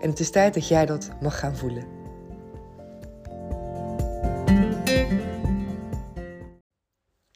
En het is tijd dat jij dat mag gaan voelen.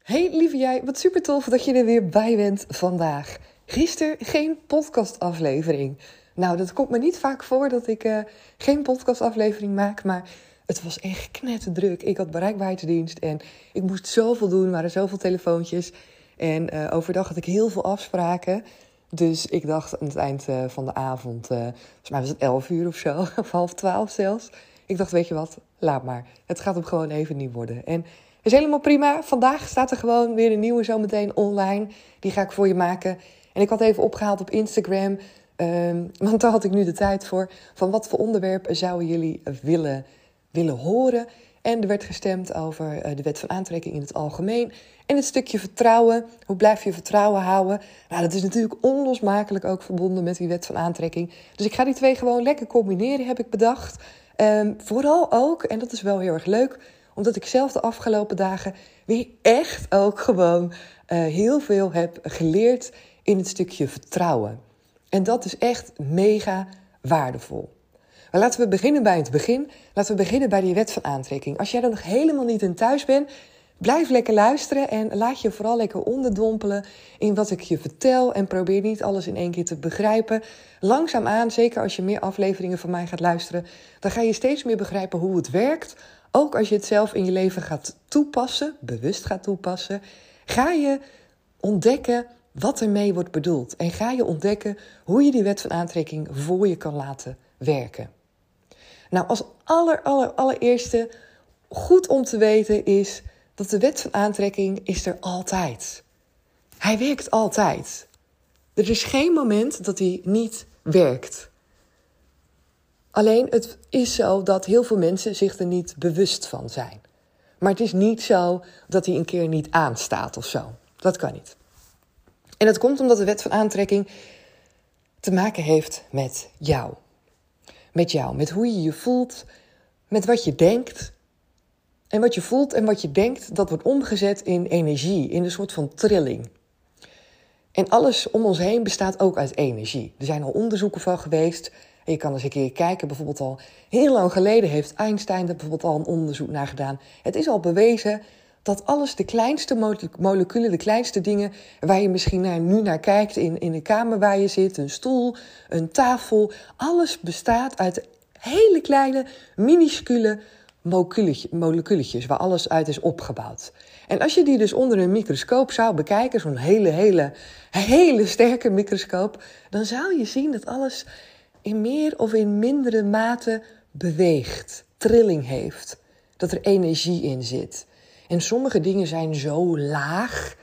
Hey lieve jij, wat super tof dat je er weer bij bent vandaag. Gisteren geen podcastaflevering. Nou, dat komt me niet vaak voor dat ik uh, geen podcastaflevering maak, maar het was echt knetterdruk. Ik had bereikbaarheidsdienst en ik moest zoveel doen, er waren zoveel telefoontjes. En uh, overdag had ik heel veel afspraken. Dus ik dacht aan het eind uh, van de avond, uh, volgens mij was het 11 uur of zo, of half twaalf zelfs. Ik dacht, weet je wat, laat maar. Het gaat hem gewoon even niet worden. En is helemaal prima. Vandaag staat er gewoon weer een nieuwe zometeen online. Die ga ik voor je maken. En ik had even opgehaald op Instagram. Um, want daar had ik nu de tijd voor. Van wat voor onderwerpen zouden jullie willen, willen horen? En er werd gestemd over uh, de wet van aantrekking in het algemeen. En het stukje vertrouwen. Hoe blijf je vertrouwen houden? Nou, dat is natuurlijk onlosmakelijk ook verbonden met die wet van aantrekking. Dus ik ga die twee gewoon lekker combineren, heb ik bedacht. Um, vooral ook, en dat is wel heel erg leuk, omdat ik zelf de afgelopen dagen weer echt ook gewoon uh, heel veel heb geleerd in het stukje vertrouwen. En dat is echt mega waardevol. Maar laten we beginnen bij het begin. Laten we beginnen bij die wet van aantrekking. Als jij er nog helemaal niet in thuis bent, blijf lekker luisteren en laat je vooral lekker onderdompelen in wat ik je vertel. En probeer niet alles in één keer te begrijpen. Langzaamaan, zeker als je meer afleveringen van mij gaat luisteren, dan ga je steeds meer begrijpen hoe het werkt. Ook als je het zelf in je leven gaat toepassen, bewust gaat toepassen, ga je ontdekken wat ermee wordt bedoeld. En ga je ontdekken hoe je die wet van aantrekking voor je kan laten werken. Nou, als aller, aller, allereerste goed om te weten is dat de wet van aantrekking is er altijd. Hij werkt altijd. Er is geen moment dat hij niet werkt. Alleen het is zo dat heel veel mensen zich er niet bewust van zijn. Maar het is niet zo dat hij een keer niet aanstaat of zo. Dat kan niet. En dat komt omdat de wet van aantrekking te maken heeft met jou met jou, met hoe je je voelt, met wat je denkt. En wat je voelt en wat je denkt, dat wordt omgezet in energie, in een soort van trilling. En alles om ons heen bestaat ook uit energie. Er zijn al onderzoeken van geweest. Je kan eens een keer kijken, bijvoorbeeld al heel lang geleden heeft Einstein er bijvoorbeeld al een onderzoek naar gedaan. Het is al bewezen dat alles, de kleinste moleculen, de kleinste dingen waar je misschien nu naar kijkt in, in de kamer waar je zit, een stoel, een tafel, alles bestaat uit hele kleine, minuscule moleculetjes waar alles uit is opgebouwd. En als je die dus onder een microscoop zou bekijken, zo'n hele, hele, hele sterke microscoop, dan zou je zien dat alles in meer of in mindere mate beweegt, trilling heeft, dat er energie in zit. En sommige dingen zijn zo laag,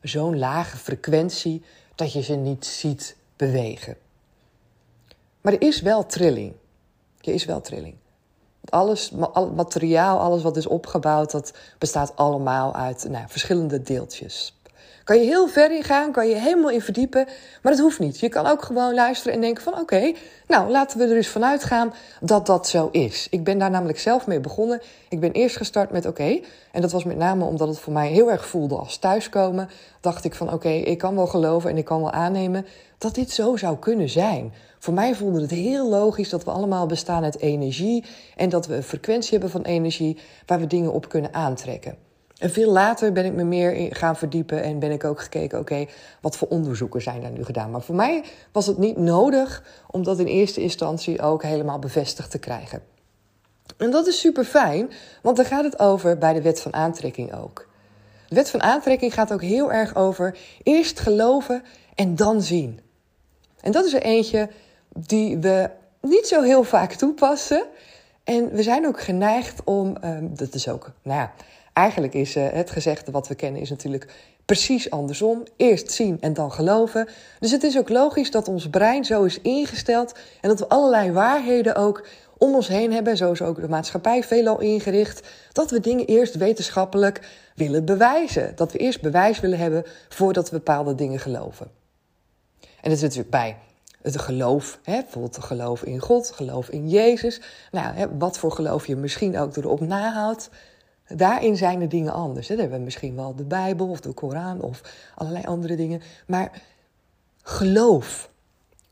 zo'n lage frequentie, dat je ze niet ziet bewegen. Maar er is wel trilling. Er is wel trilling. Alles, al materiaal, alles wat is opgebouwd, dat bestaat allemaal uit nou, verschillende deeltjes. Kan je heel ver in gaan, kan je helemaal in verdiepen, maar dat hoeft niet. Je kan ook gewoon luisteren en denken van oké, nou laten we er eens vanuit gaan dat dat zo is. Ik ben daar namelijk zelf mee begonnen. Ik ben eerst gestart met oké, en dat was met name omdat het voor mij heel erg voelde als thuiskomen. Dacht ik van oké, ik kan wel geloven en ik kan wel aannemen dat dit zo zou kunnen zijn. Voor mij voelde het heel logisch dat we allemaal bestaan uit energie en dat we een frequentie hebben van energie waar we dingen op kunnen aantrekken. En veel later ben ik me meer gaan verdiepen en ben ik ook gekeken, oké, wat voor onderzoeken zijn er nu gedaan? Maar voor mij was het niet nodig om dat in eerste instantie ook helemaal bevestigd te krijgen. En dat is super fijn, want daar gaat het over bij de wet van aantrekking ook. de wet van aantrekking gaat ook heel erg over eerst geloven en dan zien. En dat is er eentje die we niet zo heel vaak toepassen. En we zijn ook geneigd om, um, dat is ook, nou ja, eigenlijk is uh, het gezegde wat we kennen is natuurlijk precies andersom. Eerst zien en dan geloven. Dus het is ook logisch dat ons brein zo is ingesteld en dat we allerlei waarheden ook om ons heen hebben, zo is ook de maatschappij veelal ingericht, dat we dingen eerst wetenschappelijk willen bewijzen. Dat we eerst bewijs willen hebben voordat we bepaalde dingen geloven. En dat is natuurlijk bij het geloof, hè, bijvoorbeeld geloof in God, geloof in Jezus. Nou, hè, wat voor geloof je misschien ook erop nahoudt. Daarin zijn de dingen anders. Hè. Dan hebben we misschien wel de Bijbel of de Koran of allerlei andere dingen. Maar geloof,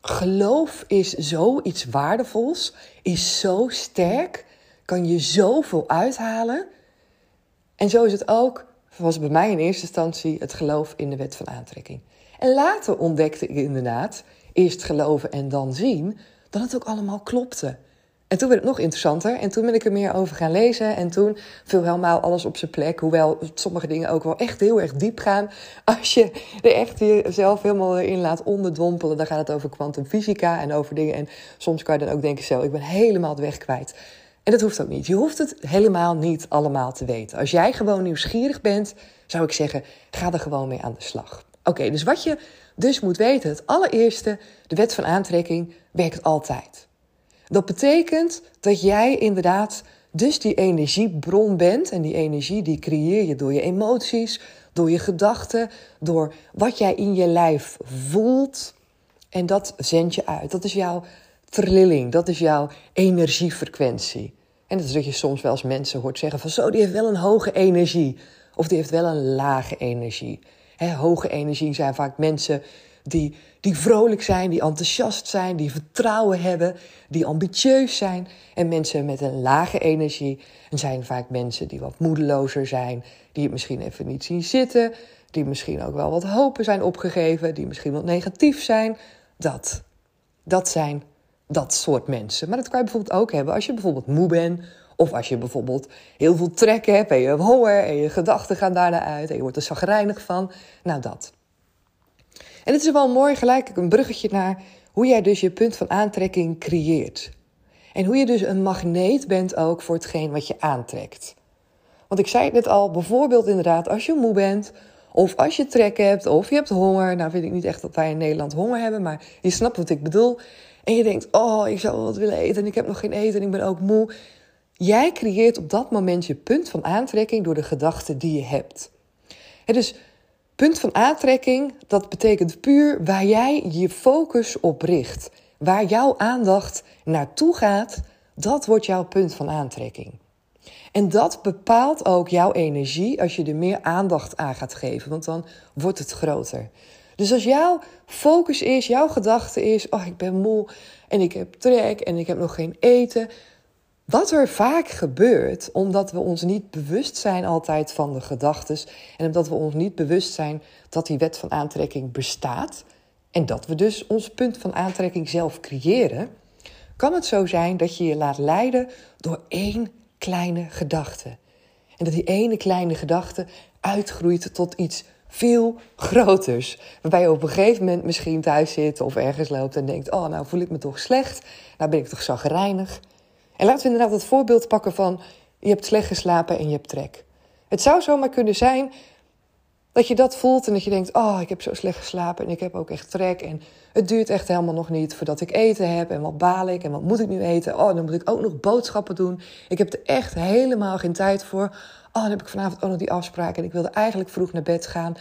geloof is zoiets waardevols, is zo sterk, kan je zoveel uithalen. En zo is het ook, was bij mij in eerste instantie, het geloof in de wet van aantrekking. En later ontdekte ik inderdaad, eerst geloven en dan zien, dat het ook allemaal klopte. En toen werd het nog interessanter. En toen ben ik er meer over gaan lezen. En toen viel helemaal alles op zijn plek. Hoewel sommige dingen ook wel echt heel erg diep gaan. Als je er echt jezelf helemaal in laat onderdompelen. Dan gaat het over kwantumfysica en over dingen. En soms kan je dan ook denken: zo, ik ben helemaal de weg kwijt. En dat hoeft ook niet. Je hoeft het helemaal niet allemaal te weten. Als jij gewoon nieuwsgierig bent, zou ik zeggen: ga er gewoon mee aan de slag. Oké, dus wat je dus moet weten: het allereerste, de wet van aantrekking werkt altijd. Dat betekent dat jij inderdaad dus die energiebron bent. En die energie die creëer je door je emoties, door je gedachten, door wat jij in je lijf voelt. En dat zend je uit. Dat is jouw trilling, dat is jouw energiefrequentie. En dat is dat je soms wel eens mensen hoort zeggen van zo, die heeft wel een hoge energie. Of die heeft wel een lage energie. hoge energie zijn vaak mensen die, die vrolijk zijn, die enthousiast zijn, die vertrouwen hebben, die ambitieus zijn. En mensen met een lage energie en zijn vaak mensen die wat moedelozer zijn, die het misschien even niet zien zitten, die misschien ook wel wat hopen zijn opgegeven, die misschien wat negatief zijn. Dat, dat zijn dat soort mensen. Maar dat kan je bijvoorbeeld ook hebben als je bijvoorbeeld moe bent. Of als je bijvoorbeeld heel veel trek hebt en je hebt honger en je gedachten gaan daarna uit en je wordt er zagrijnig van. Nou, dat. En het is wel mooi gelijk een bruggetje naar hoe jij dus je punt van aantrekking creëert. En hoe je dus een magneet bent ook voor hetgeen wat je aantrekt. Want ik zei het net al, bijvoorbeeld inderdaad als je moe bent, of als je trek hebt, of je hebt honger. Nou vind ik niet echt dat wij in Nederland honger hebben, maar je snapt wat ik bedoel. En je denkt, oh, ik zou wel wat willen eten en ik heb nog geen eten en ik ben ook moe. Jij creëert op dat moment je punt van aantrekking door de gedachten die je hebt. En dus Punt van aantrekking, dat betekent puur waar jij je focus op richt. Waar jouw aandacht naartoe gaat, dat wordt jouw punt van aantrekking. En dat bepaalt ook jouw energie als je er meer aandacht aan gaat geven, want dan wordt het groter. Dus als jouw focus is, jouw gedachte is: oh, ik ben moe en ik heb trek en ik heb nog geen eten, wat er vaak gebeurt, omdat we ons niet bewust zijn altijd van de gedachten en omdat we ons niet bewust zijn dat die wet van aantrekking bestaat en dat we dus ons punt van aantrekking zelf creëren, kan het zo zijn dat je je laat leiden door één kleine gedachte. En dat die ene kleine gedachte uitgroeit tot iets veel groters. Waarbij je op een gegeven moment misschien thuis zit of ergens loopt en denkt: Oh, nou voel ik me toch slecht. Nou ben ik toch zagrijnig. En laten we inderdaad het voorbeeld pakken van je hebt slecht geslapen en je hebt trek. Het zou zomaar kunnen zijn dat je dat voelt en dat je denkt: Oh, ik heb zo slecht geslapen en ik heb ook echt trek. En het duurt echt helemaal nog niet voordat ik eten heb. En wat baal ik en wat moet ik nu eten? Oh, dan moet ik ook nog boodschappen doen. Ik heb er echt helemaal geen tijd voor. Oh, dan heb ik vanavond ook nog die afspraak en ik wilde eigenlijk vroeg naar bed gaan.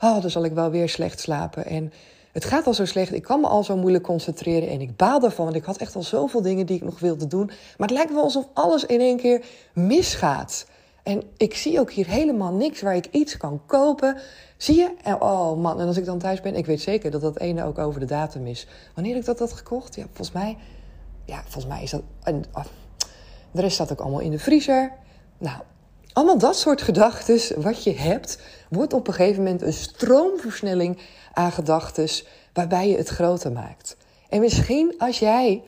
Oh, dan zal ik wel weer slecht slapen. En het gaat al zo slecht. Ik kan me al zo moeilijk concentreren. En ik baal ervan. Want ik had echt al zoveel dingen die ik nog wilde doen. Maar het lijkt wel alsof alles in één keer misgaat. En ik zie ook hier helemaal niks waar ik iets kan kopen. Zie je? Oh man, en als ik dan thuis ben, ik weet zeker dat dat ene ook over de datum is. Wanneer ik dat had gekocht? Ja, volgens mij, ja, volgens mij is dat. En, oh, de rest staat ook allemaal in de vriezer. Nou, allemaal dat soort gedachten, wat je hebt, wordt op een gegeven moment een stroomversnelling aan gedachten waarbij je het groter maakt. En misschien als jij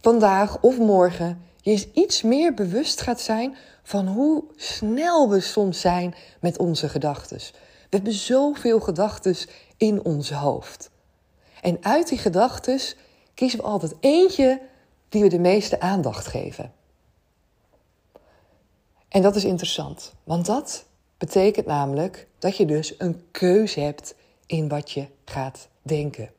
vandaag of morgen je eens iets meer bewust gaat zijn van hoe snel we soms zijn met onze gedachten. We hebben zoveel gedachten in ons hoofd. En uit die gedachten kiezen we altijd eentje die we de meeste aandacht geven. En dat is interessant, want dat betekent namelijk dat je dus een keuze hebt in wat je gaat denken.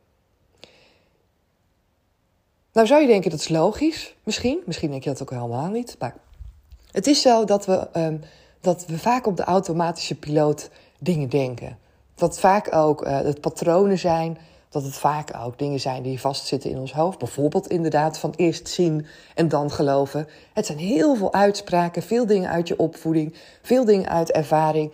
Nou zou je denken dat is logisch, misschien. Misschien denk je dat ook helemaal niet. Maar het is zo dat we, um, dat we vaak op de automatische piloot dingen denken. Dat vaak ook uh, het patronen zijn. Dat het vaak ook dingen zijn die vastzitten in ons hoofd. Bijvoorbeeld inderdaad van eerst zien en dan geloven. Het zijn heel veel uitspraken, veel dingen uit je opvoeding, veel dingen uit ervaring.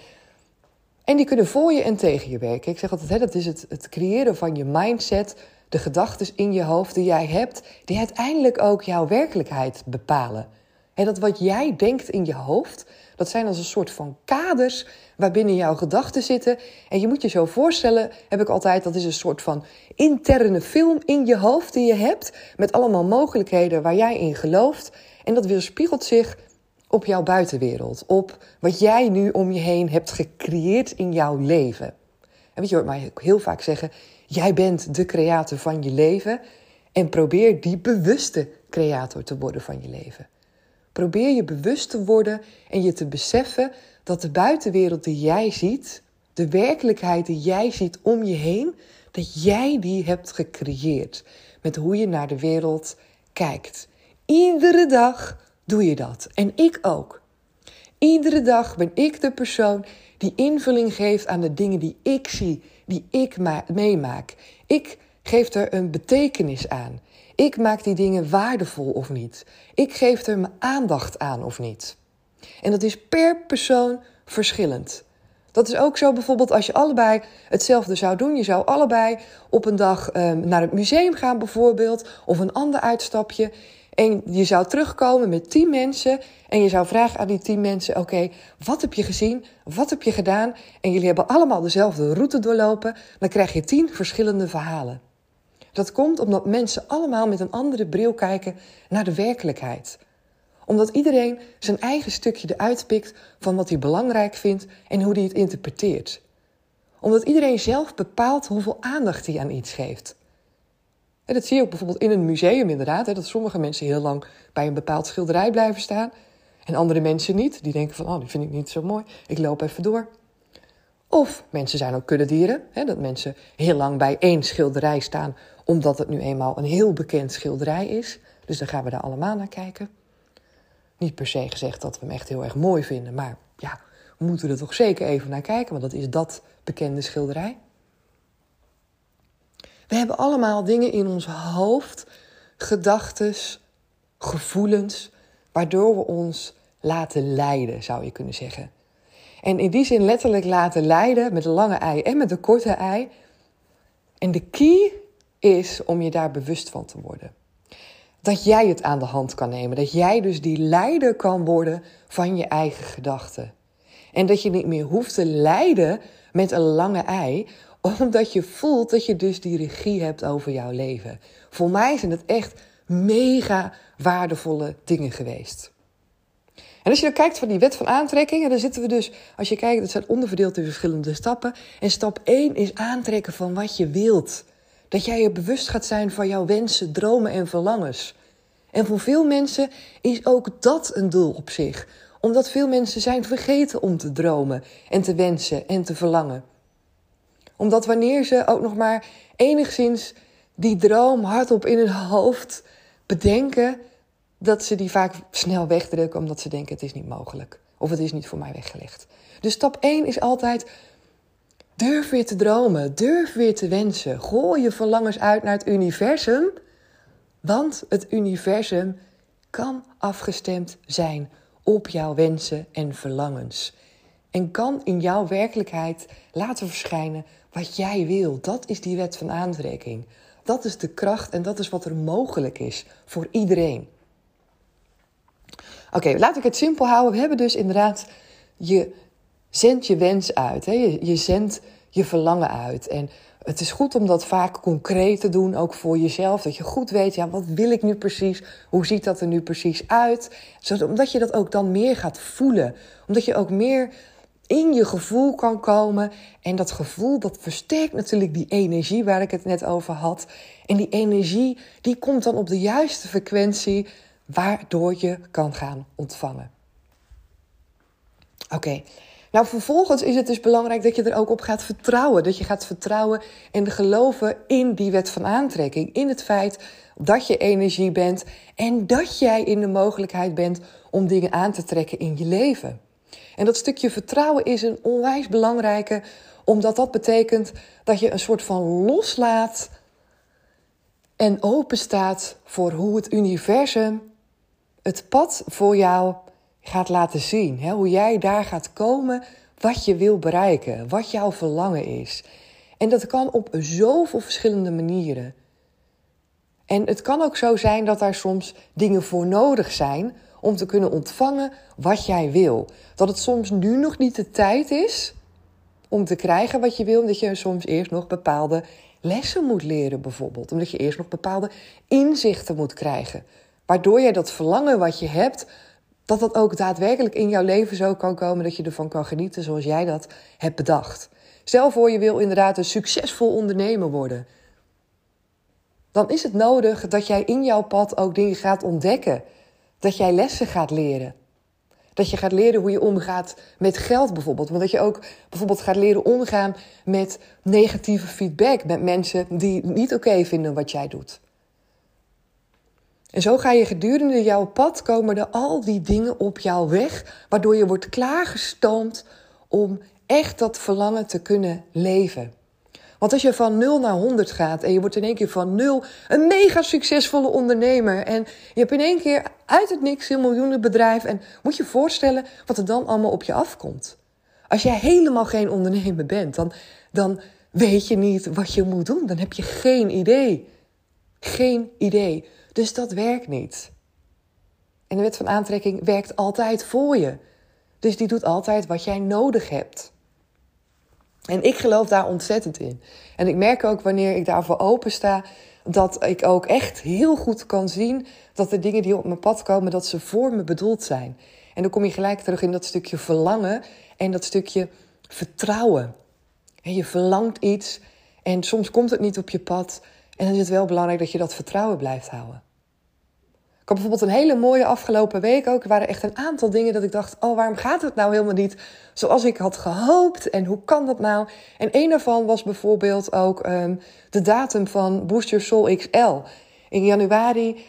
En die kunnen voor je en tegen je werken. Ik zeg altijd, hè, dat is het, het creëren van je mindset, de gedachten in je hoofd die jij hebt, die uiteindelijk ook jouw werkelijkheid bepalen. En dat wat jij denkt in je hoofd, dat zijn als een soort van kaders waarbinnen jouw gedachten zitten. En je moet je zo voorstellen, heb ik altijd, dat is een soort van interne film in je hoofd die je hebt. Met allemaal mogelijkheden waar jij in gelooft. En dat weerspiegelt zich op jouw buitenwereld. Op wat jij nu om je heen hebt gecreëerd in jouw leven. En weet je, hoort mij heel vaak zeggen: jij bent de creator van je leven. En probeer die bewuste creator te worden van je leven. Probeer je bewust te worden en je te beseffen dat de buitenwereld die jij ziet, de werkelijkheid die jij ziet om je heen, dat jij die hebt gecreëerd met hoe je naar de wereld kijkt. Iedere dag doe je dat en ik ook. Iedere dag ben ik de persoon die invulling geeft aan de dingen die ik zie, die ik meemaak. Ik geef er een betekenis aan. Ik maak die dingen waardevol of niet. Ik geef er mijn aandacht aan of niet. En dat is per persoon verschillend. Dat is ook zo bijvoorbeeld als je allebei hetzelfde zou doen. Je zou allebei op een dag um, naar het museum gaan bijvoorbeeld, of een ander uitstapje. En je zou terugkomen met tien mensen en je zou vragen aan die tien mensen: Oké, wat heb je gezien? Wat heb je gedaan? En jullie hebben allemaal dezelfde route doorlopen. Dan krijg je tien verschillende verhalen. Dat komt omdat mensen allemaal met een andere bril kijken naar de werkelijkheid. Omdat iedereen zijn eigen stukje eruit pikt van wat hij belangrijk vindt en hoe hij het interpreteert. Omdat iedereen zelf bepaalt hoeveel aandacht hij aan iets geeft. En dat zie je ook bijvoorbeeld in een museum inderdaad. Hè, dat sommige mensen heel lang bij een bepaald schilderij blijven staan. En andere mensen niet. Die denken van, oh, die vind ik niet zo mooi. Ik loop even door. Of mensen zijn ook kuddedieren. Hè, dat mensen heel lang bij één schilderij staan omdat het nu eenmaal een heel bekend schilderij is. Dus dan gaan we daar allemaal naar kijken. Niet per se gezegd dat we hem echt heel erg mooi vinden, maar ja, we moeten er toch zeker even naar kijken, want dat is dat bekende schilderij. We hebben allemaal dingen in ons hoofd, gedachten, gevoelens, waardoor we ons laten leiden, zou je kunnen zeggen. En in die zin letterlijk laten leiden met de lange ei en met de korte ei. En de key is om je daar bewust van te worden. Dat jij het aan de hand kan nemen. Dat jij dus die leider kan worden van je eigen gedachten. En dat je niet meer hoeft te leiden met een lange ei, omdat je voelt dat je dus die regie hebt over jouw leven. Voor mij zijn het echt mega waardevolle dingen geweest. En als je dan kijkt van die wet van aantrekking, dan zitten we dus, als je kijkt, dat zijn onderverdeeld in verschillende stappen. En stap 1 is aantrekken van wat je wilt. Dat jij je bewust gaat zijn van jouw wensen, dromen en verlangens. En voor veel mensen is ook dat een doel op zich. Omdat veel mensen zijn vergeten om te dromen en te wensen en te verlangen. Omdat wanneer ze ook nog maar enigszins die droom hardop in hun hoofd bedenken, dat ze die vaak snel wegdrukken omdat ze denken het is niet mogelijk. Of het is niet voor mij weggelegd. Dus stap 1 is altijd Durf weer te dromen, durf weer te wensen. Gooi je verlangens uit naar het universum, want het universum kan afgestemd zijn op jouw wensen en verlangens. En kan in jouw werkelijkheid laten verschijnen wat jij wil. Dat is die wet van aantrekking. Dat is de kracht en dat is wat er mogelijk is voor iedereen. Oké, laat ik het simpel houden. We hebben dus inderdaad je Zend je wens uit. Hè? Je, je zendt je verlangen uit. En het is goed om dat vaak concreet te doen, ook voor jezelf. Dat je goed weet, ja, wat wil ik nu precies? Hoe ziet dat er nu precies uit? Zodat, omdat je dat ook dan meer gaat voelen. Omdat je ook meer in je gevoel kan komen. En dat gevoel, dat versterkt natuurlijk die energie waar ik het net over had. En die energie, die komt dan op de juiste frequentie, waardoor je kan gaan ontvangen. Oké, nou, vervolgens is het dus belangrijk dat je er ook op gaat vertrouwen. Dat je gaat vertrouwen en geloven in die wet van aantrekking. In het feit dat je energie bent en dat jij in de mogelijkheid bent om dingen aan te trekken in je leven. En dat stukje vertrouwen is een onwijs belangrijke, omdat dat betekent dat je een soort van loslaat en open staat voor hoe het universum het pad voor jou gaat laten zien. Hè? Hoe jij daar gaat komen, wat je wil bereiken, wat jouw verlangen is. En dat kan op zoveel verschillende manieren. En het kan ook zo zijn dat daar soms dingen voor nodig zijn om te kunnen ontvangen wat jij wil. Dat het soms nu nog niet de tijd is om te krijgen wat je wil, omdat je soms eerst nog bepaalde lessen moet leren, bijvoorbeeld. Omdat je eerst nog bepaalde inzichten moet krijgen. Waardoor jij dat verlangen wat je hebt dat dat ook daadwerkelijk in jouw leven zo kan komen dat je ervan kan genieten zoals jij dat hebt bedacht. Stel voor je wil inderdaad een succesvol ondernemer worden. Dan is het nodig dat jij in jouw pad ook dingen gaat ontdekken. Dat jij lessen gaat leren. Dat je gaat leren hoe je omgaat met geld bijvoorbeeld. Want dat je ook bijvoorbeeld gaat leren omgaan met negatieve feedback. Met mensen die niet oké vinden wat jij doet. En zo ga je gedurende jouw pad komen er al die dingen op jouw weg, waardoor je wordt klaargestoomd om echt dat verlangen te kunnen leven. Want als je van 0 naar 100 gaat en je wordt in één keer van 0 een mega succesvolle ondernemer en je hebt in één keer uit het niks een miljoenenbedrijf en moet je voorstellen wat er dan allemaal op je afkomt. Als jij helemaal geen ondernemer bent, dan, dan weet je niet wat je moet doen. Dan heb je geen idee. Geen idee. Dus dat werkt niet. En de wet van aantrekking werkt altijd voor je. Dus die doet altijd wat jij nodig hebt. En ik geloof daar ontzettend in. En ik merk ook wanneer ik daarvoor open sta, dat ik ook echt heel goed kan zien dat de dingen die op mijn pad komen, dat ze voor me bedoeld zijn. En dan kom je gelijk terug in dat stukje verlangen en dat stukje vertrouwen. En je verlangt iets en soms komt het niet op je pad. En dan is het wel belangrijk dat je dat vertrouwen blijft houden. Ik had bijvoorbeeld een hele mooie afgelopen week ook. Er waren echt een aantal dingen dat ik dacht: oh, waarom gaat het nou helemaal niet zoals ik had gehoopt? En hoe kan dat nou? En een daarvan was bijvoorbeeld ook um, de datum van Boost Your Soul XL. In januari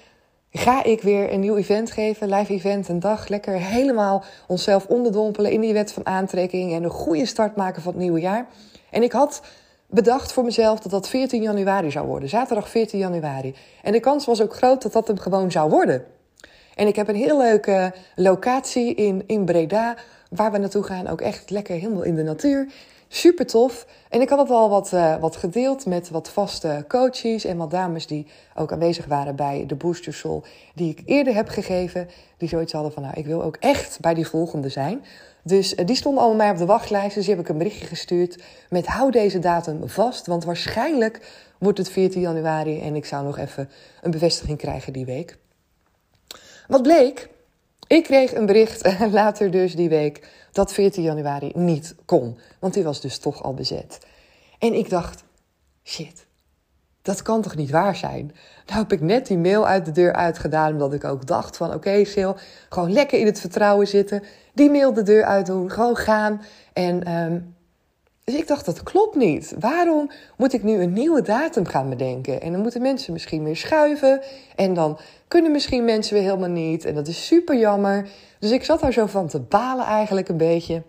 ga ik weer een nieuw event geven, live event, een dag. Lekker helemaal onszelf onderdompelen in die wet van aantrekking en een goede start maken van het nieuwe jaar. En ik had bedacht voor mezelf dat dat 14 januari zou worden. Zaterdag 14 januari. En de kans was ook groot dat dat hem gewoon zou worden. En ik heb een heel leuke locatie in, in Breda, waar we naartoe gaan. Ook echt lekker helemaal in de natuur. Super tof. En ik had het al wat, uh, wat gedeeld met wat vaste coaches en wat dames die ook aanwezig waren bij de Booster Soul, die ik eerder heb gegeven. Die zoiets hadden van, nou, ik wil ook echt bij die volgende zijn. Dus uh, die stonden allemaal mij op de wachtlijst. Dus die heb ik een berichtje gestuurd met hou deze datum vast. Want waarschijnlijk wordt het 14 januari en ik zou nog even een bevestiging krijgen die week. Wat bleek? Ik kreeg een bericht later dus die week dat 14 januari niet kon. Want die was dus toch al bezet. En ik dacht, shit, dat kan toch niet waar zijn? Nou heb ik net die mail uit de deur uitgedaan, omdat ik ook dacht van... oké, okay, gewoon lekker in het vertrouwen zitten. Die mail de deur uit doen, gewoon gaan. En um, dus ik dacht, dat klopt niet. Waarom moet ik nu een nieuwe datum gaan bedenken? En dan moeten mensen misschien weer schuiven. En dan kunnen misschien mensen weer helemaal niet. En dat is super jammer. Dus ik zat daar zo van te balen eigenlijk een beetje.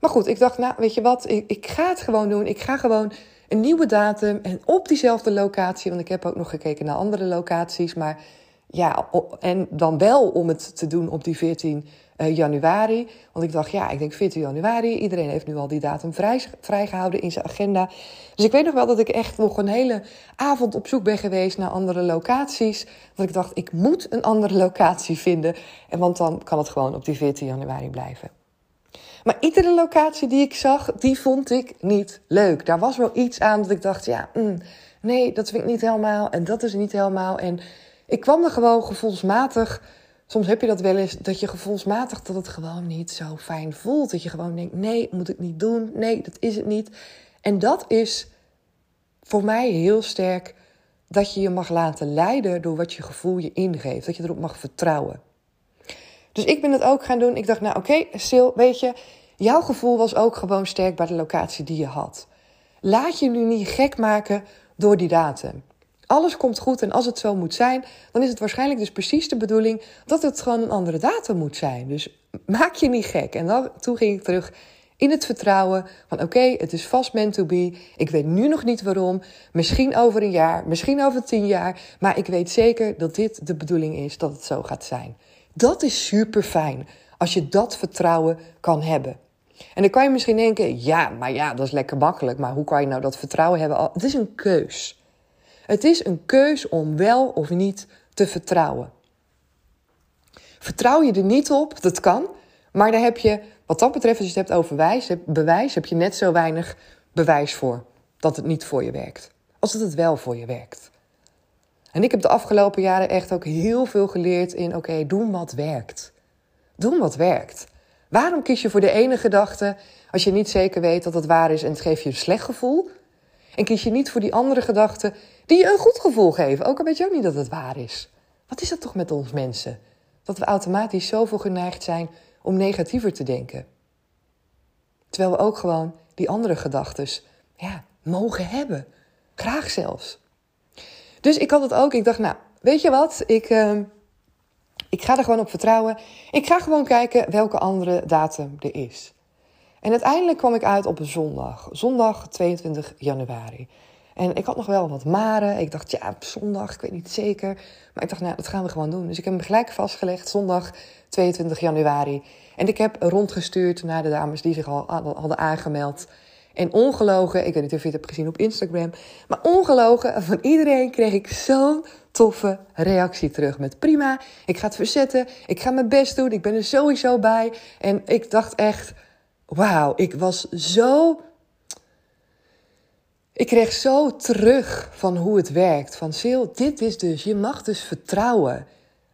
Maar goed, ik dacht, nou, weet je wat? Ik, ik ga het gewoon doen. Ik ga gewoon een nieuwe datum en op diezelfde locatie. Want ik heb ook nog gekeken naar andere locaties. Maar ja, en dan wel om het te doen op die 14 uh, januari. Want ik dacht, ja, ik denk 14 januari. Iedereen heeft nu al die datum vrij, vrijgehouden in zijn agenda. Dus ik weet nog wel dat ik echt nog een hele avond op zoek ben geweest naar andere locaties. Want ik dacht, ik moet een andere locatie vinden. En want dan kan het gewoon op die 14 januari blijven. Maar iedere locatie die ik zag, die vond ik niet leuk. Daar was wel iets aan dat ik dacht, ja, mm, nee, dat vind ik niet helemaal. En dat is niet helemaal. En ik kwam er gewoon gevoelsmatig. Soms heb je dat wel eens, dat je gevoelsmatig dat het gewoon niet zo fijn voelt. Dat je gewoon denkt, nee, moet ik niet doen. Nee, dat is het niet. En dat is voor mij heel sterk dat je je mag laten leiden door wat je gevoel je ingeeft. Dat je erop mag vertrouwen. Dus ik ben het ook gaan doen. Ik dacht, nou oké, Sil, weet je, jouw gevoel was ook gewoon sterk bij de locatie die je had. Laat je nu niet gek maken door die datum. Alles komt goed en als het zo moet zijn, dan is het waarschijnlijk dus precies de bedoeling dat het gewoon een andere datum moet zijn. Dus maak je niet gek. En dan, toen ging ik terug in het vertrouwen van oké, het is vast meant to be. Ik weet nu nog niet waarom. Misschien over een jaar, misschien over tien jaar. Maar ik weet zeker dat dit de bedoeling is dat het zo gaat zijn. Dat is super fijn als je dat vertrouwen kan hebben. En dan kan je misschien denken, ja, maar ja, dat is lekker makkelijk. Maar hoe kan je nou dat vertrouwen hebben? Het is een keus. Het is een keus om wel of niet te vertrouwen. Vertrouw je er niet op, dat kan. Maar daar heb je, wat dat betreft, als je het hebt over bewijs, bewijs heb je net zo weinig bewijs voor dat het niet voor je werkt. Als dat het wel voor je werkt. En ik heb de afgelopen jaren echt ook heel veel geleerd in: oké, doen wat werkt. Doen wat werkt. Waarom kies je voor de ene gedachte als je niet zeker weet dat het waar is en het geeft je een slecht gevoel? En kies je niet voor die andere gedachten die je een goed gevoel geven, ook al weet je ook niet dat het waar is. Wat is dat toch met ons mensen? Dat we automatisch zoveel geneigd zijn om negatiever te denken. Terwijl we ook gewoon die andere gedachten ja, mogen hebben. Graag zelfs. Dus ik had het ook. Ik dacht, nou, weet je wat? Ik, uh, ik ga er gewoon op vertrouwen. Ik ga gewoon kijken welke andere datum er is. En uiteindelijk kwam ik uit op een zondag. Zondag 22 januari. En ik had nog wel wat maren. Ik dacht, ja, op zondag, ik weet niet zeker. Maar ik dacht, nou, dat gaan we gewoon doen. Dus ik heb hem gelijk vastgelegd, zondag 22 januari. En ik heb rondgestuurd naar de dames die zich al hadden aangemeld. En ongelogen, ik weet niet of je het hebt gezien op Instagram, maar ongelogen, van iedereen kreeg ik zo'n toffe reactie terug. Met prima, ik ga het verzetten, ik ga mijn best doen, ik ben er sowieso bij. En ik dacht echt, wauw, ik was zo. Ik kreeg zo terug van hoe het werkt. Van Sil, dit is dus, je mag dus vertrouwen.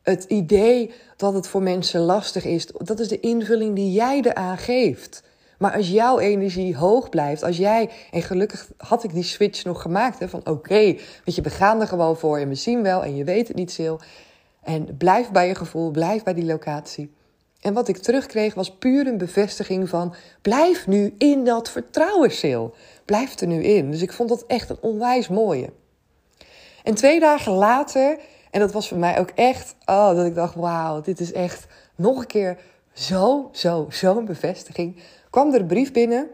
Het idee dat het voor mensen lastig is, dat is de invulling die jij eraan geeft. Maar als jouw energie hoog blijft, als jij, en gelukkig had ik die switch nog gemaakt, hè, van oké, weet je, we gaan er gewoon voor en we zien wel en je weet het niet, Sil. En blijf bij je gevoel, blijf bij die locatie. En wat ik terugkreeg was puur een bevestiging van, blijf nu in dat vertrouwen, Sil. Blijf er nu in. Dus ik vond dat echt een onwijs mooie. En twee dagen later, en dat was voor mij ook echt, oh, dat ik dacht, wauw, dit is echt nog een keer zo, zo, zo'n bevestiging kwam er een brief binnen.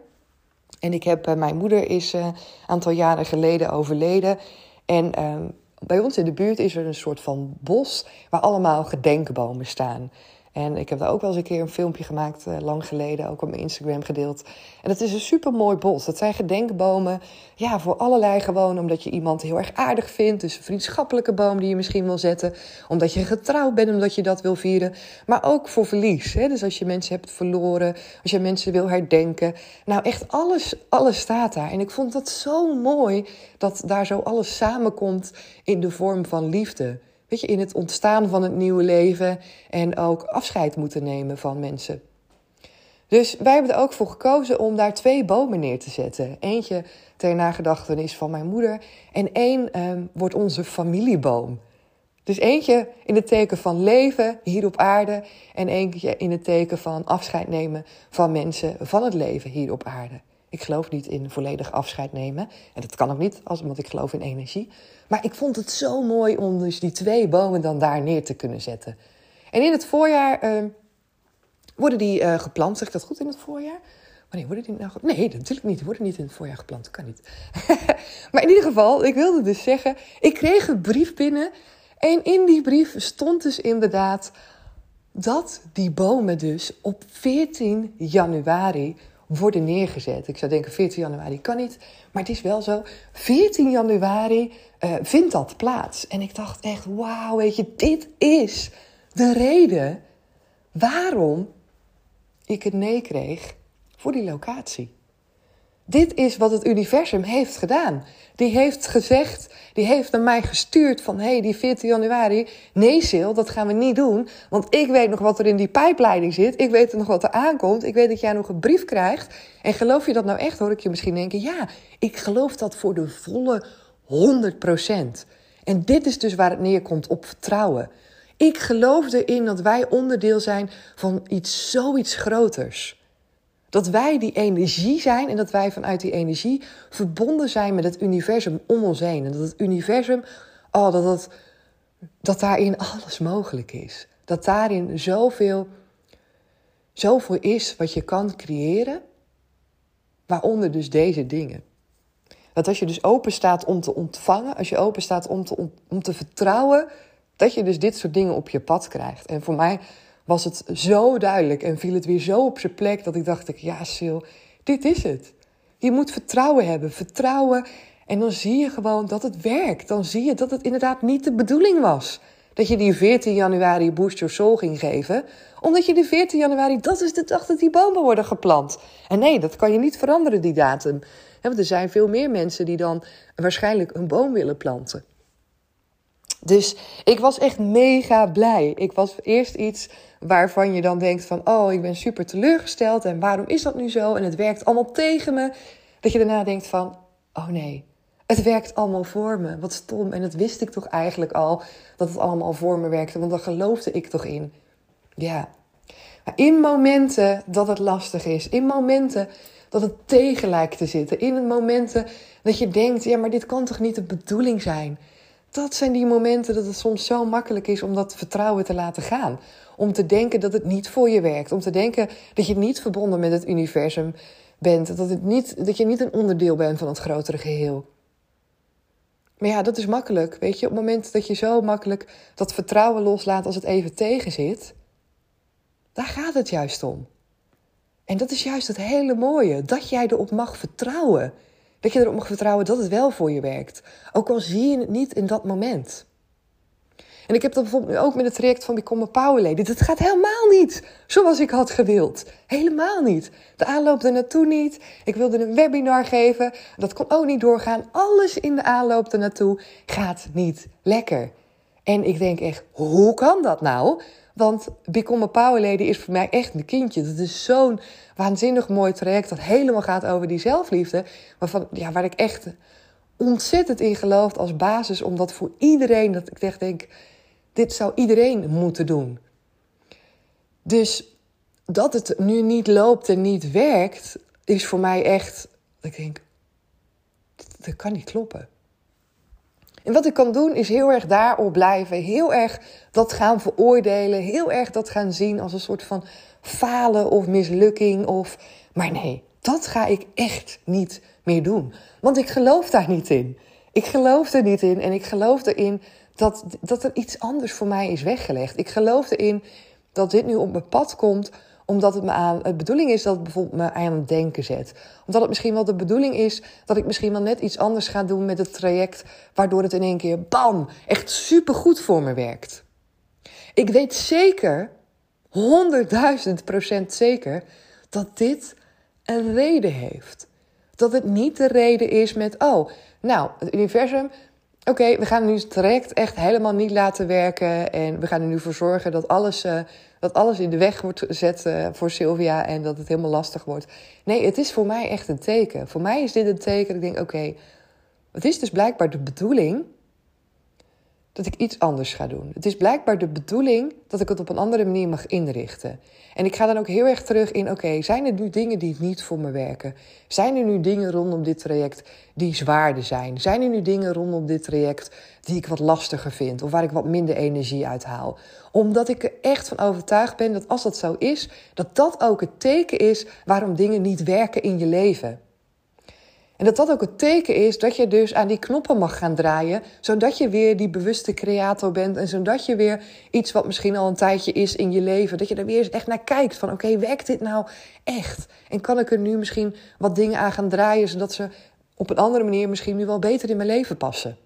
En ik heb, uh, mijn moeder is uh, een aantal jaren geleden overleden. En uh, bij ons in de buurt is er een soort van bos waar allemaal gedenkbomen staan. En ik heb daar ook wel eens een keer een filmpje gemaakt, uh, lang geleden, ook op mijn Instagram gedeeld. En dat is een super mooi bos. Dat zijn gedenkbomen, ja, voor allerlei gewoon omdat je iemand heel erg aardig vindt. Dus een vriendschappelijke boom die je misschien wil zetten. Omdat je getrouwd bent, omdat je dat wil vieren. Maar ook voor verlies. Hè? Dus als je mensen hebt verloren, als je mensen wil herdenken. Nou, echt alles, alles staat daar. En ik vond dat zo mooi dat daar zo alles samenkomt in de vorm van liefde weet je, in het ontstaan van het nieuwe leven en ook afscheid moeten nemen van mensen. Dus wij hebben er ook voor gekozen om daar twee bomen neer te zetten. Eentje ter nagedachtenis van mijn moeder en één ehm, wordt onze familieboom. Dus eentje in het teken van leven hier op aarde en eentje in het teken van afscheid nemen van mensen van het leven hier op aarde. Ik geloof niet in volledig afscheid nemen. En dat kan ook niet, als, want ik geloof in energie. Maar ik vond het zo mooi om dus die twee bomen dan daar neer te kunnen zetten. En in het voorjaar uh, worden die uh, geplant. Zeg dat goed in het voorjaar? Wanneer worden die nou Nee, natuurlijk niet. Die worden niet in het voorjaar geplant. Dat kan niet. maar in ieder geval, ik wilde dus zeggen... Ik kreeg een brief binnen. En in die brief stond dus inderdaad... dat die bomen dus op 14 januari worden neergezet. Ik zou denken 14 januari kan niet, maar het is wel zo. 14 januari uh, vindt dat plaats. En ik dacht echt, wauw, weet je, dit is de reden waarom ik het nee kreeg voor die locatie. Dit is wat het universum heeft gedaan. Die heeft gezegd, die heeft naar mij gestuurd van... hé, hey, die 14 januari, nee Sil, dat gaan we niet doen. Want ik weet nog wat er in die pijpleiding zit. Ik weet nog wat er aankomt. Ik weet dat jij nog een brief krijgt. En geloof je dat nou echt, hoor ik je misschien denken... ja, ik geloof dat voor de volle 100 procent. En dit is dus waar het neerkomt op vertrouwen. Ik geloof erin dat wij onderdeel zijn van iets zoiets groters. Dat wij die energie zijn en dat wij vanuit die energie verbonden zijn met het universum om ons heen. En dat het universum, oh, dat, dat, dat daarin alles mogelijk is. Dat daarin zoveel, zoveel is wat je kan creëren, waaronder dus deze dingen. Dat als je dus open staat om te ontvangen, als je open staat om te, om te vertrouwen, dat je dus dit soort dingen op je pad krijgt. En voor mij was het zo duidelijk en viel het weer zo op zijn plek dat ik dacht, ja Sil, dit is het. Je moet vertrouwen hebben, vertrouwen. En dan zie je gewoon dat het werkt. Dan zie je dat het inderdaad niet de bedoeling was. Dat je die 14 januari Boost Your Soul ging geven. Omdat je die 14 januari, dat is de dag dat die bomen worden geplant. En nee, dat kan je niet veranderen, die datum. Want er zijn veel meer mensen die dan waarschijnlijk een boom willen planten. Dus ik was echt mega blij. Ik was eerst iets waarvan je dan denkt van... oh, ik ben super teleurgesteld en waarom is dat nu zo? En het werkt allemaal tegen me. Dat je daarna denkt van, oh nee, het werkt allemaal voor me. Wat stom. En dat wist ik toch eigenlijk al, dat het allemaal voor me werkte. Want daar geloofde ik toch in. Ja. Maar in momenten dat het lastig is, in momenten dat het tegen lijkt te zitten, in momenten dat je denkt, ja, maar dit kan toch niet de bedoeling zijn dat zijn die momenten dat het soms zo makkelijk is om dat vertrouwen te laten gaan. Om te denken dat het niet voor je werkt. Om te denken dat je niet verbonden met het universum bent. Dat, het niet, dat je niet een onderdeel bent van het grotere geheel. Maar ja, dat is makkelijk. Weet je, op het moment dat je zo makkelijk dat vertrouwen loslaat als het even tegen zit, daar gaat het juist om. En dat is juist het hele mooie, dat jij erop mag vertrouwen. Dat je erop mag vertrouwen dat het wel voor je werkt. Ook al zie je het niet in dat moment. En ik heb dat bijvoorbeeld ook met het traject van Become a Power Lady. Dat gaat helemaal niet zoals ik had gewild. Helemaal niet. De aanloop er naartoe niet. Ik wilde een webinar geven. Dat kon ook niet doorgaan. Alles in de aanloop er naartoe gaat niet lekker. En ik denk echt, hoe kan dat nou? Want Become a Power Lady is voor mij echt een kindje. Dat is zo'n waanzinnig mooi traject dat helemaal gaat over die zelfliefde. Waarvan, ja, waar ik echt ontzettend in geloof als basis. Omdat voor iedereen, dat ik denk, dit zou iedereen moeten doen. Dus dat het nu niet loopt en niet werkt, is voor mij echt, ik denk, dat kan niet kloppen. En wat ik kan doen is heel erg daarop blijven. Heel erg dat gaan veroordelen. Heel erg dat gaan zien als een soort van falen of mislukking. Of... Maar nee, dat ga ik echt niet meer doen. Want ik geloof daar niet in. Ik geloof er niet in. En ik geloof erin dat, dat er iets anders voor mij is weggelegd. Ik geloof erin dat dit nu op mijn pad komt omdat het me aan de bedoeling is dat het bijvoorbeeld me aan het denken zet. Omdat het misschien wel de bedoeling is dat ik misschien wel net iets anders ga doen met het traject, waardoor het in één keer bam, echt supergoed voor me werkt. Ik weet zeker, 100.000 procent zeker, dat dit een reden heeft. Dat het niet de reden is met, oh, nou, het universum Oké, we gaan nu het traject echt helemaal niet laten werken. En we gaan er nu voor zorgen dat alles, uh, dat alles in de weg wordt gezet uh, voor Sylvia. En dat het helemaal lastig wordt. Nee, het is voor mij echt een teken. Voor mij is dit een teken. Ik denk, oké, het is dus blijkbaar de bedoeling dat ik iets anders ga doen. Het is blijkbaar de bedoeling dat ik het op een andere manier mag inrichten. En ik ga dan ook heel erg terug in: oké, zijn er nu dingen die niet voor me werken? Zijn er nu dingen rondom dit traject die zwaarder zijn? Zijn er nu dingen rondom dit traject die ik wat lastiger vind of waar ik wat minder energie uit haal? Omdat ik er echt van overtuigd ben dat als dat zo is, dat dat ook het teken is waarom dingen niet werken in je leven. En dat dat ook het teken is dat je dus aan die knoppen mag gaan draaien, zodat je weer die bewuste creator bent en zodat je weer iets wat misschien al een tijdje is in je leven, dat je er weer eens echt naar kijkt van oké, werkt dit nou echt? En kan ik er nu misschien wat dingen aan gaan draaien, zodat ze op een andere manier misschien nu wel beter in mijn leven passen?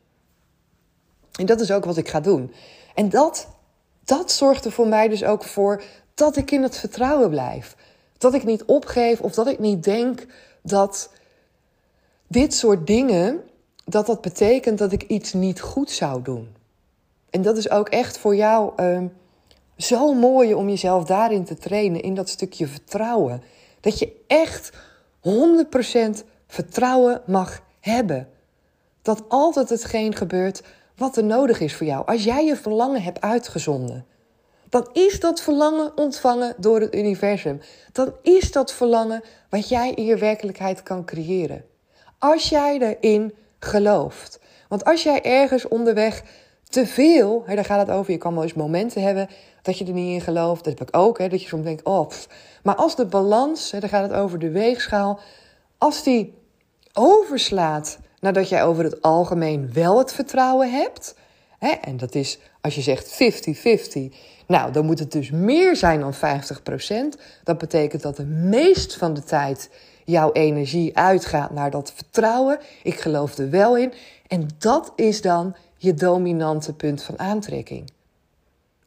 En dat is ook wat ik ga doen. En dat, dat zorgt er voor mij dus ook voor dat ik in het vertrouwen blijf. Dat ik niet opgeef of dat ik niet denk dat dit soort dingen, dat dat betekent dat ik iets niet goed zou doen. En dat is ook echt voor jou uh, zo mooi om jezelf daarin te trainen, in dat stukje vertrouwen. Dat je echt 100% vertrouwen mag hebben. Dat altijd hetgeen gebeurt wat er nodig is voor jou. Als jij je verlangen hebt uitgezonden, dan is dat verlangen ontvangen door het universum. Dan is dat verlangen wat jij in je werkelijkheid kan creëren. Als jij erin gelooft. Want als jij ergens onderweg te veel, hè, daar gaat het over, je kan wel eens momenten hebben dat je er niet in gelooft. Dat heb ik ook, hè, dat je soms denkt, oh. Maar als de balans, hè, daar gaat het over de weegschaal, als die overslaat nadat jij over het algemeen wel het vertrouwen hebt, hè, en dat is als je zegt 50-50, nou dan moet het dus meer zijn dan 50%. Dat betekent dat de meest van de tijd jouw energie uitgaat naar dat vertrouwen. Ik geloof er wel in. En dat is dan je dominante punt van aantrekking.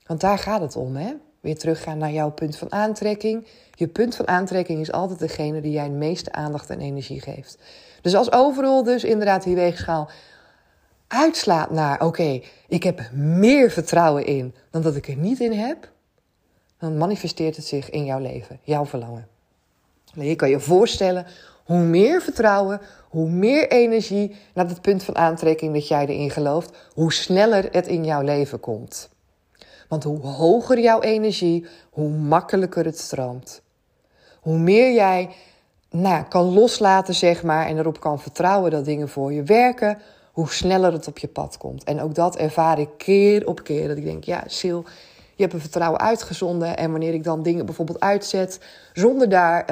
Want daar gaat het om, hè? Weer teruggaan naar jouw punt van aantrekking. Je punt van aantrekking is altijd degene die jij de meeste aandacht en energie geeft. Dus als overal dus inderdaad die weegschaal uitslaat naar... oké, ik heb meer vertrouwen in dan dat ik er niet in heb... dan manifesteert het zich in jouw leven, jouw verlangen. Je kan je voorstellen, hoe meer vertrouwen, hoe meer energie naar het punt van aantrekking dat jij erin gelooft, hoe sneller het in jouw leven komt. Want hoe hoger jouw energie, hoe makkelijker het stroomt. Hoe meer jij nou, kan loslaten, zeg maar, en erop kan vertrouwen dat dingen voor je werken, hoe sneller het op je pad komt. En ook dat ervaar ik keer op keer. Dat ik denk, ja, Sil, je hebt een vertrouwen uitgezonden. En wanneer ik dan dingen bijvoorbeeld uitzet, zonder daar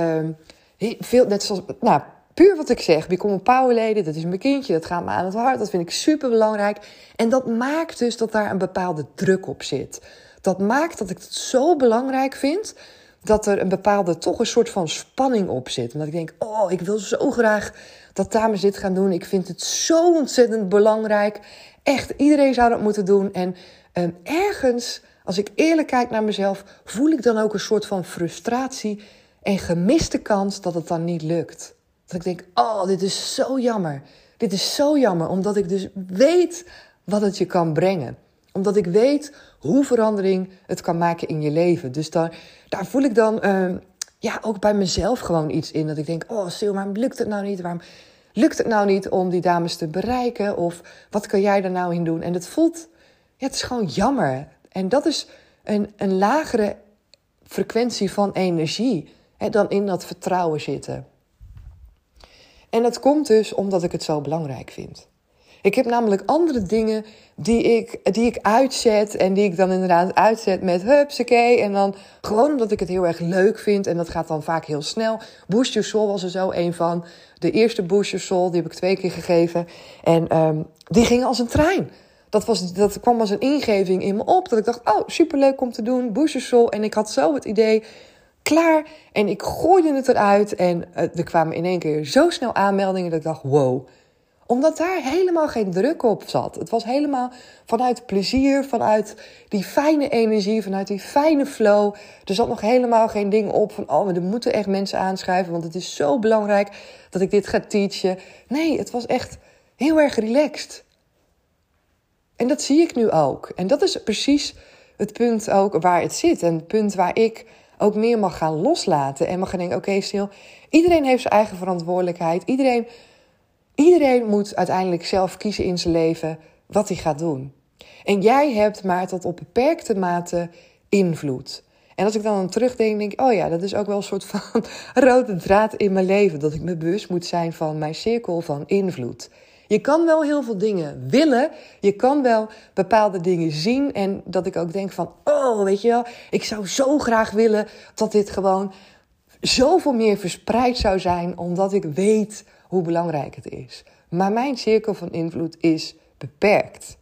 uh, veel, net zoals, nou, puur wat ik zeg, become een powerleden, dat is mijn kindje, dat gaat me aan het hart, dat vind ik super belangrijk. En dat maakt dus dat daar een bepaalde druk op zit. Dat maakt dat ik het zo belangrijk vind dat er een bepaalde, toch een soort van spanning op zit. Omdat ik denk, oh, ik wil zo graag dat dames dit gaan doen. Ik vind het zo ontzettend belangrijk. Echt, iedereen zou dat moeten doen. En um, ergens, als ik eerlijk kijk naar mezelf, voel ik dan ook een soort van frustratie en gemiste kans dat het dan niet lukt. Dat ik denk, oh, dit is zo jammer. Dit is zo jammer, omdat ik dus weet wat het je kan brengen. Omdat ik weet hoe verandering het kan maken in je leven. Dus daar, daar voel ik dan uh, ja, ook bij mezelf gewoon iets in. Dat ik denk, oh Sil, waarom lukt het nou niet? Waarom lukt het nou niet om die dames te bereiken? Of wat kan jij er nou in doen? En het voelt, ja, het is gewoon jammer. En dat is een, een lagere frequentie van energie hè, dan in dat vertrouwen zitten. En dat komt dus omdat ik het zo belangrijk vind. Ik heb namelijk andere dingen die ik, die ik uitzet en die ik dan inderdaad uitzet met hupsakee. En dan gewoon omdat ik het heel erg leuk vind en dat gaat dan vaak heel snel. Boost was er zo een van. De eerste Boost die heb ik twee keer gegeven. En um, die ging als een trein. Dat, was, dat kwam als een ingeving in me op. Dat ik dacht, oh, superleuk om te doen, Soul. En ik had zo het idee, klaar. En ik gooide het eruit en uh, er kwamen in één keer zo snel aanmeldingen dat ik dacht, wow omdat daar helemaal geen druk op zat. Het was helemaal vanuit plezier, vanuit die fijne energie, vanuit die fijne flow. Er zat nog helemaal geen ding op van, oh, er moeten echt mensen aanschrijven, want het is zo belangrijk dat ik dit ga teachen. Nee, het was echt heel erg relaxed. En dat zie ik nu ook. En dat is precies het punt ook waar het zit. En het punt waar ik ook meer mag gaan loslaten. En mag gaan denken, oké, okay, stil. Iedereen heeft zijn eigen verantwoordelijkheid. Iedereen Iedereen moet uiteindelijk zelf kiezen in zijn leven wat hij gaat doen. En jij hebt maar tot op beperkte mate invloed. En als ik dan terugdenk, denk ik, oh ja, dat is ook wel een soort van rode draad in mijn leven. Dat ik me bewust moet zijn van mijn cirkel van invloed. Je kan wel heel veel dingen willen. Je kan wel bepaalde dingen zien. En dat ik ook denk van, oh, weet je wel, ik zou zo graag willen dat dit gewoon zoveel meer verspreid zou zijn. Omdat ik weet hoe belangrijk het is. Maar mijn cirkel van invloed is beperkt.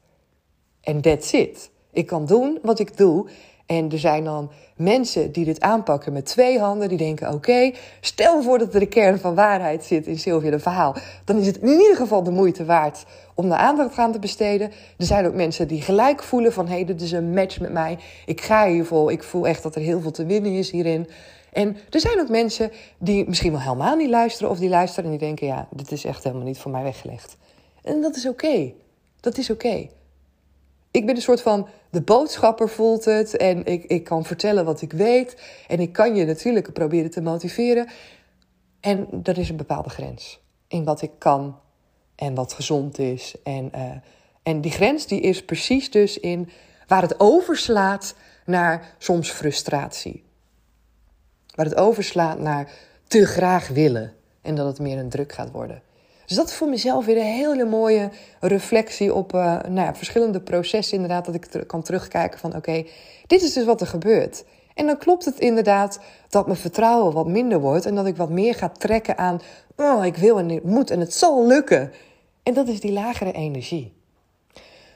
En that's it. Ik kan doen wat ik doe. En er zijn dan mensen die dit aanpakken met twee handen. Die denken: oké, stel voor dat er de kern van waarheid zit in Sylvia de verhaal. Dan is het in ieder geval de moeite waard om de aandacht aan te besteden. Er zijn ook mensen die gelijk voelen: van hé, hey, dit is een match met mij. Ik ga hiervoor. Ik voel echt dat er heel veel te winnen is hierin. En er zijn ook mensen die misschien wel helemaal niet luisteren of die luisteren en die denken, ja, dit is echt helemaal niet voor mij weggelegd. En dat is oké. Dat is oké. Ik ben een soort van de boodschapper voelt het en ik, ik kan vertellen wat ik weet en ik kan je natuurlijk proberen te motiveren. En er is een bepaalde grens in wat ik kan en wat gezond is. En, uh, en die grens die is precies dus in waar het overslaat naar soms frustratie. Waar het overslaat naar te graag willen en dat het meer een druk gaat worden. Dus dat is voor mezelf weer een hele mooie reflectie op uh, nou ja, verschillende processen. Inderdaad, dat ik kan terugkijken van oké, dit is dus wat er gebeurt. En dan klopt het inderdaad dat mijn vertrouwen wat minder wordt en dat ik wat meer ga trekken aan, oh, ik wil en ik moet en het zal lukken. En dat is die lagere energie.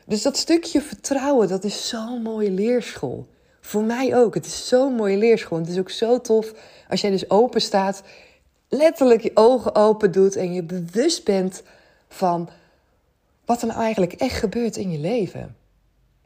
Dus dat stukje vertrouwen, dat is zo'n mooie leerschool. Voor mij ook. Het is zo'n mooie leerschool. Het is ook zo tof als jij dus open staat, letterlijk je ogen open doet en je bewust bent van wat er nou eigenlijk echt gebeurt in je leven.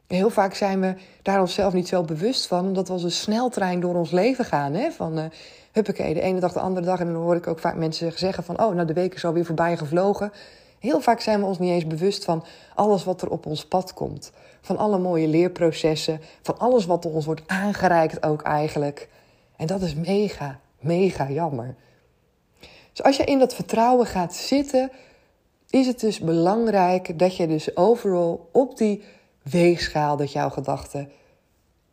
Heel vaak zijn we daar onszelf niet zo bewust van, omdat we als een sneltrein door ons leven gaan. Hè? Van uh, huppakee, de ene dag de andere dag. En dan hoor ik ook vaak mensen zeggen van, oh, nou de week is alweer voorbij gevlogen. Heel vaak zijn we ons niet eens bewust van alles wat er op ons pad komt. Van alle mooie leerprocessen, van alles wat ons wordt aangereikt ook eigenlijk. En dat is mega, mega jammer. Dus als je in dat vertrouwen gaat zitten, is het dus belangrijk dat je dus overal op die weegschaal dat jouw gedachten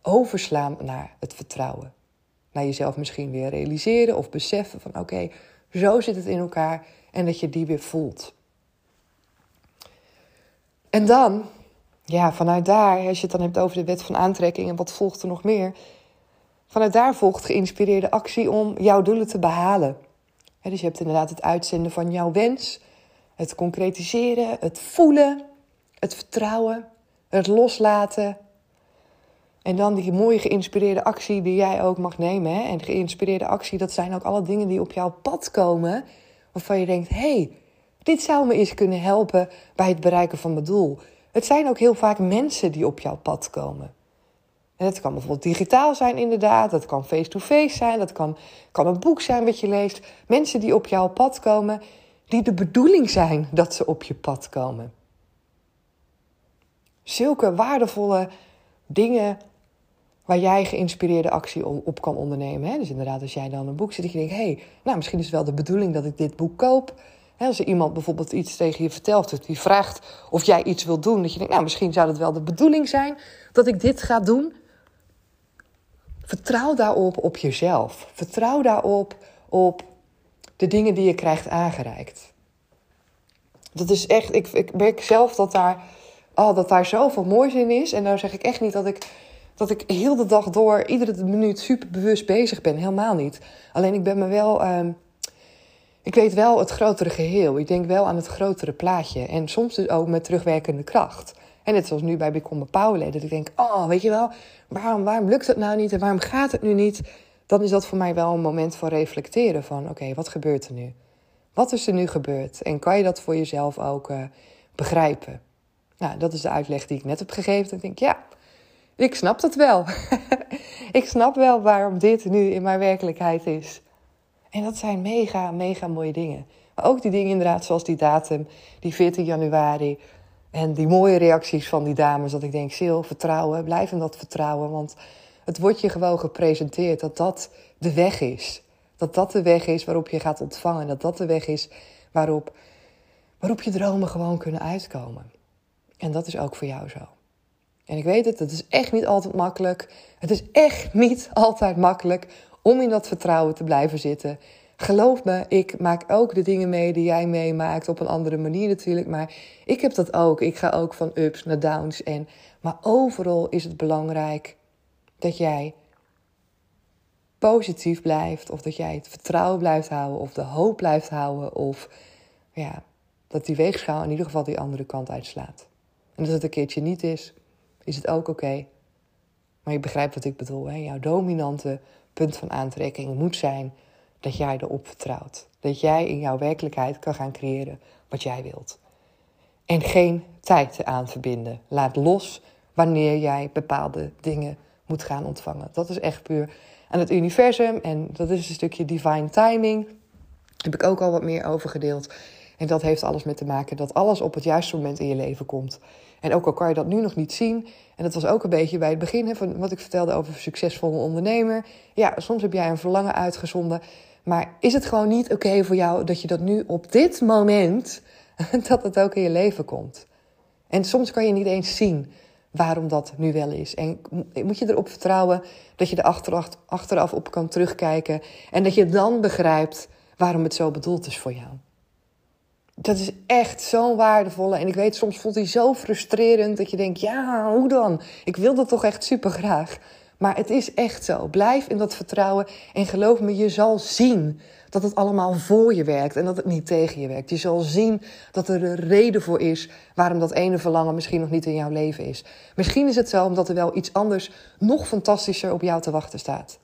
overslaan naar het vertrouwen. Naar jezelf misschien weer realiseren of beseffen van oké, zo zit het in elkaar en dat je die weer voelt. En dan, ja, vanuit daar, als je het dan hebt over de wet van aantrekking en wat volgt er nog meer, vanuit daar volgt geïnspireerde actie om jouw doelen te behalen. Dus je hebt inderdaad het uitzenden van jouw wens, het concretiseren, het voelen, het vertrouwen, het loslaten. En dan die mooie geïnspireerde actie die jij ook mag nemen. Hè? En geïnspireerde actie, dat zijn ook alle dingen die op jouw pad komen. Waarvan je denkt, hey, dit zou me eens kunnen helpen bij het bereiken van mijn doel. Het zijn ook heel vaak mensen die op jouw pad komen. Dat kan bijvoorbeeld digitaal zijn, inderdaad. Dat kan face-to-face zijn. Dat kan, kan een boek zijn wat je leest. Mensen die op jouw pad komen, die de bedoeling zijn dat ze op je pad komen zulke waardevolle dingen waar jij geïnspireerde actie op kan ondernemen. Dus inderdaad, als jij dan een boek zit, dat je denkt: hé, hey, nou, misschien is het wel de bedoeling dat ik dit boek koop. als er iemand bijvoorbeeld iets tegen je vertelt, die vraagt of jij iets wilt doen, dat je denkt: nou, misschien zou het wel de bedoeling zijn dat ik dit ga doen. Vertrouw daarop op jezelf. Vertrouw daarop op de dingen die je krijgt aangereikt. Dat is echt, ik, ik merk zelf dat daar oh, dat daar zoveel moois in is. En nou zeg ik echt niet dat ik, dat ik heel de dag door, iedere minuut super bewust bezig ben. Helemaal niet. Alleen ik ben me wel. Uh, ik weet wel het grotere geheel. Ik denk wel aan het grotere plaatje. En soms dus ook met terugwerkende kracht. En net zoals nu bij Become Powerleden. Dat ik denk, oh, weet je wel, waarom, waarom lukt het nou niet en waarom gaat het nu niet? Dan is dat voor mij wel een moment van reflecteren van, oké, wat gebeurt er nu? Wat is er nu gebeurd? En kan je dat voor jezelf ook uh, begrijpen? Nou, dat is de uitleg die ik net heb gegeven. Ik denk, ja, ik snap dat wel. ik snap wel waarom dit nu in mijn werkelijkheid is. En dat zijn mega, mega mooie dingen. Maar ook die dingen inderdaad, zoals die datum, die 14 januari. En die mooie reacties van die dames. Dat ik denk, Sil, vertrouwen, blijf in dat vertrouwen. Want het wordt je gewoon gepresenteerd dat dat de weg is. Dat dat de weg is waarop je gaat ontvangen. Dat dat de weg is waarop, waarop je dromen gewoon kunnen uitkomen. En dat is ook voor jou zo. En ik weet het, het is echt niet altijd makkelijk. Het is echt niet altijd makkelijk om in dat vertrouwen te blijven zitten. Geloof me, ik maak ook de dingen mee die jij meemaakt op een andere manier natuurlijk. Maar ik heb dat ook. Ik ga ook van ups naar downs. En, maar overal is het belangrijk dat jij positief blijft. Of dat jij het vertrouwen blijft houden. Of de hoop blijft houden. Of ja, dat die weegschaal in ieder geval die andere kant uitslaat. En als het een keertje niet is, is het ook oké. Maar je begrijpt wat ik bedoel. Hè? Jouw dominante punt van aantrekking moet zijn dat jij erop vertrouwt. Dat jij in jouw werkelijkheid kan gaan creëren wat jij wilt. En geen tijd aan verbinden. Laat los wanneer jij bepaalde dingen moet gaan ontvangen. Dat is echt puur aan het universum. En dat is een stukje divine timing. Daar heb ik ook al wat meer over gedeeld. En dat heeft alles met te maken dat alles op het juiste moment in je leven komt. En ook al kan je dat nu nog niet zien. En dat was ook een beetje bij het begin van wat ik vertelde over succesvolle ondernemer. Ja, soms heb jij een verlangen uitgezonden. Maar is het gewoon niet oké voor jou dat je dat nu op dit moment, dat het ook in je leven komt? En soms kan je niet eens zien waarom dat nu wel is. En moet je erop vertrouwen dat je er achteraf, op kan terugkijken. En dat je dan begrijpt waarom het zo bedoeld is voor jou. Dat is echt zo'n waardevolle. En ik weet, soms voelt hij zo frustrerend dat je denkt: ja, hoe dan? Ik wil dat toch echt super graag. Maar het is echt zo. Blijf in dat vertrouwen en geloof me, je zal zien dat het allemaal voor je werkt en dat het niet tegen je werkt. Je zal zien dat er een reden voor is waarom dat ene verlangen misschien nog niet in jouw leven is. Misschien is het zo omdat er wel iets anders nog fantastischer op jou te wachten staat.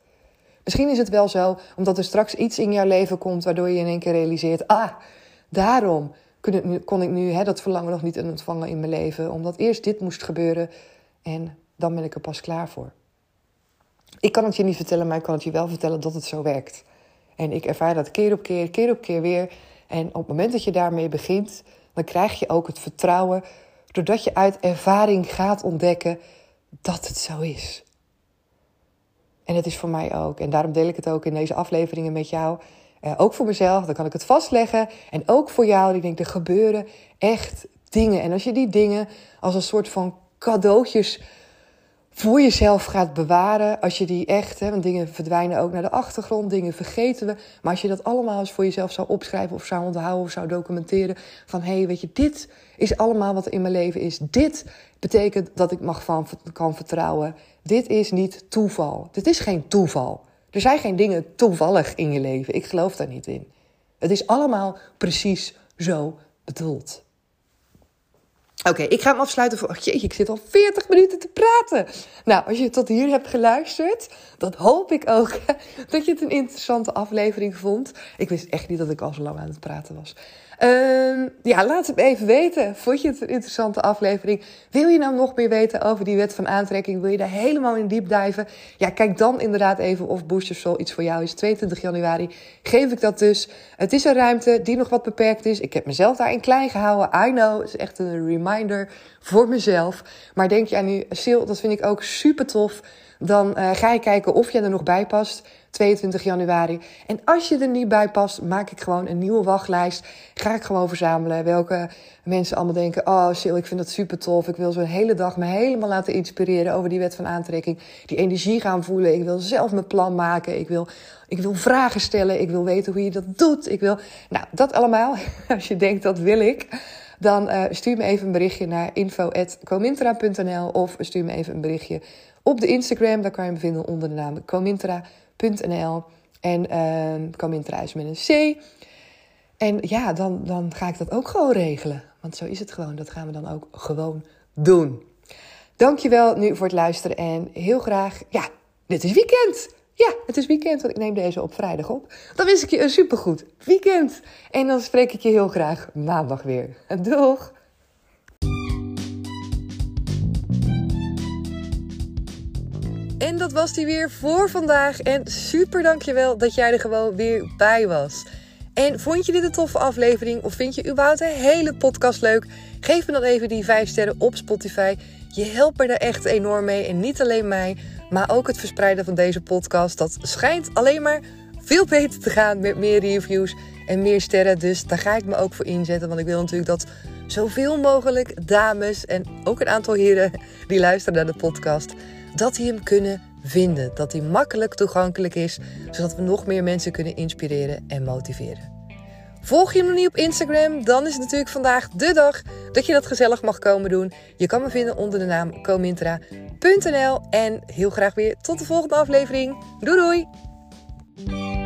Misschien is het wel zo omdat er straks iets in jouw leven komt waardoor je in één keer realiseert: ah, daarom kon ik nu hè, dat verlangen nog niet ontvangen in mijn leven, omdat eerst dit moest gebeuren en dan ben ik er pas klaar voor. Ik kan het je niet vertellen, maar ik kan het je wel vertellen dat het zo werkt. En ik ervaar dat keer op keer, keer op keer weer. En op het moment dat je daarmee begint, dan krijg je ook het vertrouwen, doordat je uit ervaring gaat ontdekken dat het zo is. En het is voor mij ook. En daarom deel ik het ook in deze afleveringen met jou. Eh, ook voor mezelf, dan kan ik het vastleggen. En ook voor jou, die denkt, er gebeuren echt dingen. En als je die dingen als een soort van cadeautjes voor jezelf gaat bewaren. Als je die echt, hè, want dingen verdwijnen ook naar de achtergrond, dingen vergeten we. Maar als je dat allemaal eens voor jezelf zou opschrijven of zou onthouden of zou documenteren. Van hé, hey, weet je, dit is allemaal wat er in mijn leven is. Dit betekent dat ik mag van kan vertrouwen. Dit is niet toeval. Dit is geen toeval. Er zijn geen dingen toevallig in je leven. Ik geloof daar niet in. Het is allemaal precies zo bedoeld. Oké, ik ga hem afsluiten voor. Oh, ik zit al 40 minuten te praten. Nou, als je tot hier hebt geluisterd, dan hoop ik ook dat je het een interessante aflevering vond. Ik wist echt niet dat ik al zo lang aan het praten was. Uh, ja, laat het even weten. Vond je het een interessante aflevering? Wil je nou nog meer weten over die wet van aantrekking? Wil je daar helemaal in diep diven? Ja, kijk dan inderdaad even of Booster Soul iets voor jou is. 22 januari geef ik dat dus. Het is een ruimte die nog wat beperkt is. Ik heb mezelf daarin klein gehouden. I know, het is echt een reminder voor mezelf. Maar denk je aan nu, Sil, dat vind ik ook super tof. Dan uh, ga je kijken of je er nog bij past. 22 januari. En als je er niet bij past, maak ik gewoon een nieuwe wachtlijst. Ga ik gewoon verzamelen welke mensen allemaal denken: Oh, Sil, ik vind dat super tof. Ik wil zo'n hele dag me helemaal laten inspireren over die wet van aantrekking. Die energie gaan voelen. Ik wil zelf mijn plan maken. Ik wil, ik wil vragen stellen. Ik wil weten hoe je dat doet. Ik wil, nou, dat allemaal. Als je denkt dat wil ik dan uh, stuur me even een berichtje naar info.comintra.nl of stuur me even een berichtje op de Instagram. Daar kan je me vinden onder de naam en uh, Comintra is met een C. En ja, dan, dan ga ik dat ook gewoon regelen. Want zo is het gewoon. Dat gaan we dan ook gewoon doen. Dankjewel nu voor het luisteren en heel graag, ja, dit is weekend. Ja, het is weekend, want ik neem deze op vrijdag op. Dan wens ik je een supergoed weekend. En dan spreek ik je heel graag maandag weer. Doeg! En dat was die weer voor vandaag. En super dankjewel dat jij er gewoon weer bij was. En vond je dit een toffe aflevering of vind je überhaupt een hele podcast leuk? Geef me dan even die 5 sterren op Spotify. Je helpt me daar echt enorm mee. En niet alleen mij, maar ook het verspreiden van deze podcast. Dat schijnt alleen maar veel beter te gaan met meer reviews en meer sterren. Dus daar ga ik me ook voor inzetten. Want ik wil natuurlijk dat zoveel mogelijk dames en ook een aantal heren die luisteren naar de podcast, dat die hem kunnen vinden. Dat die makkelijk toegankelijk is, zodat we nog meer mensen kunnen inspireren en motiveren. Volg je hem nog niet op Instagram? Dan is het natuurlijk vandaag de dag dat je dat gezellig mag komen doen. Je kan me vinden onder de naam comintra.nl. En heel graag weer tot de volgende aflevering. Doei doei!